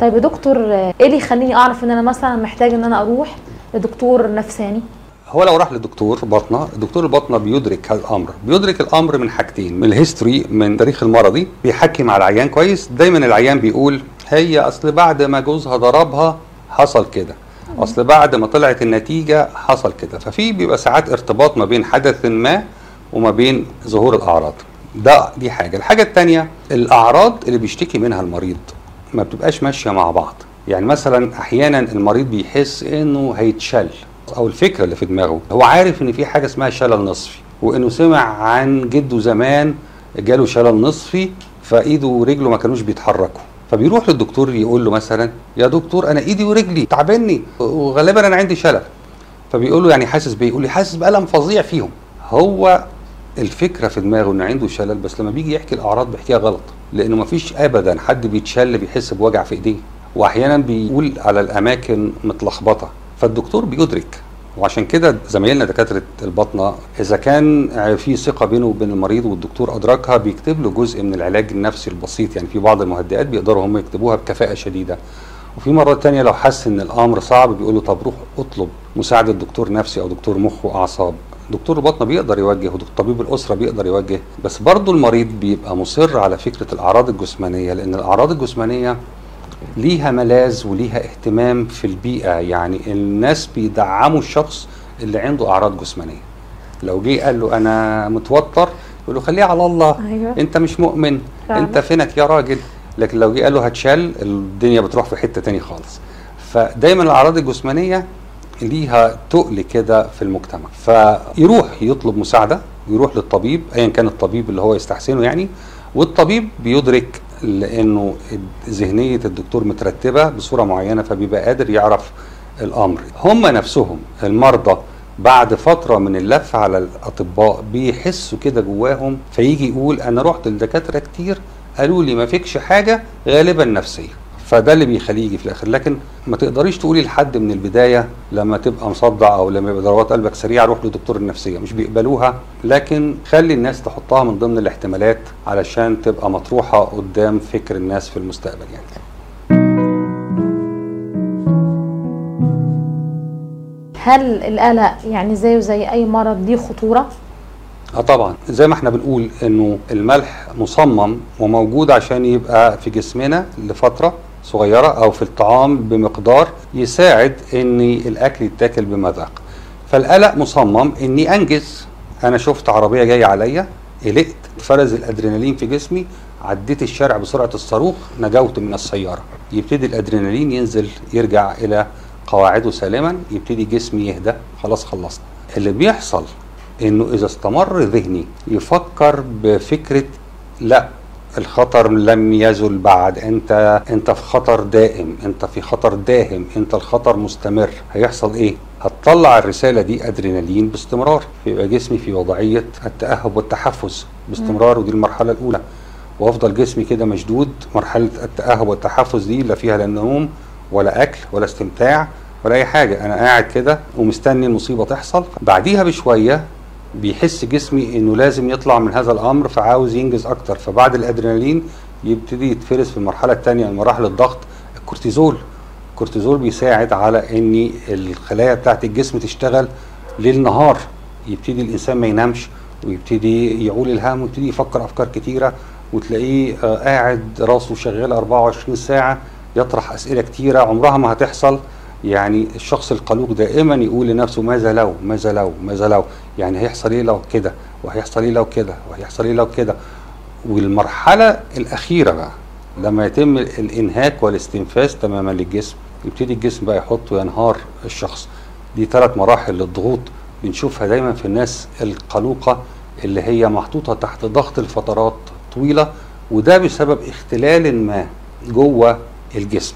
طيب يا دكتور آه، إيه اللي يخليني أعرف إن أنا مثلا محتاج إن أنا أروح لدكتور نفساني؟ هو لو راح لدكتور باطنه دكتور الباطنه بيدرك هذا الامر بيدرك الأمر من حاجتين من الهيستوري من تاريخ المرضي. بيحكي مع العيان كويس. دايما العيان بيقول هي أصل بعد ما جوزها ضربها حصل كده. أصل بعد ما طلعت النتيجة حصل كده. ففي بيبقى ساعات ارتباط ما بين حدث ما وما بين ظهور الأعراض. ده دي حاجة. الحاجة الثانية الأعراض اللي بيشتكي منها المريض. ما بتبقاش ماشية مع بعض. يعني مثلا أحيانا المريض بيحس إنه هيتشل أو الفكرة اللي في دماغه. هو عارف إن في حاجة اسمها شلل نصفي وإنه سمع عن جده زمان جاله شلل نصفي فإيده ورجله ما كانوش بيتحركوا. فبيروح للدكتور يقول له مثلا يا دكتور أنا إيدي ورجلي تعبني وغالبا أنا عندي شلل. فبيقول له يعني حاسس بإيه؟ يقول لي حاسس بألم فظيع فيهم. هو الفكرة في دماغه ان عنده شلل بس لما بيجي يحكي الأعراض بيحكيها غلط. لأنه ما فيش ابدا حد بيتشل بيحس بوجع في إيديه. واحيانا بيقول على الأماكن متلخبطة. فالدكتور بيدرك. وعشان كده زمايلنا دكاترة الباطنه إذا كان في ثقة بينه وبين المريض والدكتور أدركها بيكتب له جزء من العلاج النفسي البسيط. يعني في بعض المهدئات بيقدروا هم يكتبوها بكفاءة شديدة. وفي مرات تانية لو حس إن الأمر صعب بيقول له طب روح اطلب مساعدة دكتور نفسي أو دكتور مخ وأعصاب. دكتور الباطنه بيقدر يوجه وطبيب الأسرة بيقدر يوجه بس برضه المريض بيبقى مصر على فكرة الأعراض الجسمانية لأن الأعراض الجسمانية ليها ملاذ وليها اهتمام في البيئة يعني الناس بيدعموا الشخص اللي عنده أعراض جسمانية لو جه قال له أنا متوتر يقول له خليه على الله أيوة. أنت مش مؤمن فعلا. أنت فينك يا راجل لكن لو جه قال له هتشال الدنيا بتروح في حتة تاني خالص فدايما الأعراض الجسمانية ليها تقل كده في المجتمع. فيروح يطلب مساعدة يروح للطبيب ايا كان الطبيب اللي هو يستحسنه يعني والطبيب بيدرك لأنه ذهنية الدكتور مترتبة بصورة معينة فبيبقى قادر يعرف الأمر. هم نفسهم المرضى بعد فترة من اللف على الأطباء بيحسوا كده جواهم فيجي يقول أنا رحت لدكاترة كتير قالوا لي ما فيكش حاجة غالبا نفسية. فده اللي بيخليه يجي في الآخر. لكن ما تقدريش تقولي لحد من البداية لما تبقى مصدع أو لما يبقى ضربات قلبك سريعة روح لدكتور النفسية مش بيقبلوها. لكن خلي الناس تحطها من ضمن الاحتمالات علشان تبقى مطروحة قدام فكر الناس في المستقبل يعني. هل القلق يعني زيه زي أي مرض ليه خطورة؟ آه طبعا. زي ما إحنا بنقول إنه الملح مصمم وموجود عشان يبقى في جسمنا لفترة صغيرة أو في الطعام بمقدار يساعد ان الأكل يتاكل بمذاق. فالقلق مصمم إني أنجز. أنا شفت عربية جاية عليا قلقت فرز الأدرينالين في جسمي عديت الشارع بسرعة الصاروخ نجوت من السيارة. يبتدي الأدرينالين ينزل يرجع إلى قواعده سالما يبتدي جسمي يهدى. خلاص خلصنا. اللي بيحصل إنه إذا استمر ذهني يفكر بفكرة لا الخطر لم يزل بعد. انت انت في خطر دائم انت في خطر داهم انت الخطر مستمر. هيحصل إيه؟ هتطلع الرسالة دي أدرينالين باستمرار. يبقى جسمي في وضعية التأهب والتحفز باستمرار ودي المرحلة الأولى. وأفضل جسمي كده مشدود مرحلة التأهب والتحفز دي لا فيها لا نوم ولا أكل ولا استمتاع ولا أي حاجة. أنا قاعد كده ومستني المصيبه تحصل. بعديها بشوية بيحس جسمي إنه لازم يطلع من هذا الأمر فعاوز ينجز أكتر. فبعد الأدرينالين يبتدي يتفرز في المرحلة الثانية من مراحل الضغط. الكورتيزول الكورتيزول بيساعد على إن الخلايا بتاعت الجسم تشتغل ليل نهار يبتدي الإنسان ما ينامش ويبتدي يعول الهم ويبتدي يفكر أفكار كتيرة. وتلاقيه آه، قاعد راسه شغال 24 ساعة يطرح أسئلة كتيرة. عمرها ما هتحصل. يعني الشخص القلوق دائما يقول لنفسه ماذا لو ماذا لو ماذا لو. يعني هيحصل إيه لو كده؟ وهيحصل إيه لو كده؟ وهيحصل إيه لو كده؟ والمرحلة الأخيرة بقى لما يتم الإنهاك والاستنفاذ تماما للجسم يبتدي الجسم بقى يحط وينهار الشخص. دي ثلاث مراحل للضغوط بنشوفها دايما في الناس القلوقة اللي هي محطوطة تحت ضغط لفترات طويلة وده بسبب اختلال ما جوه الجسم.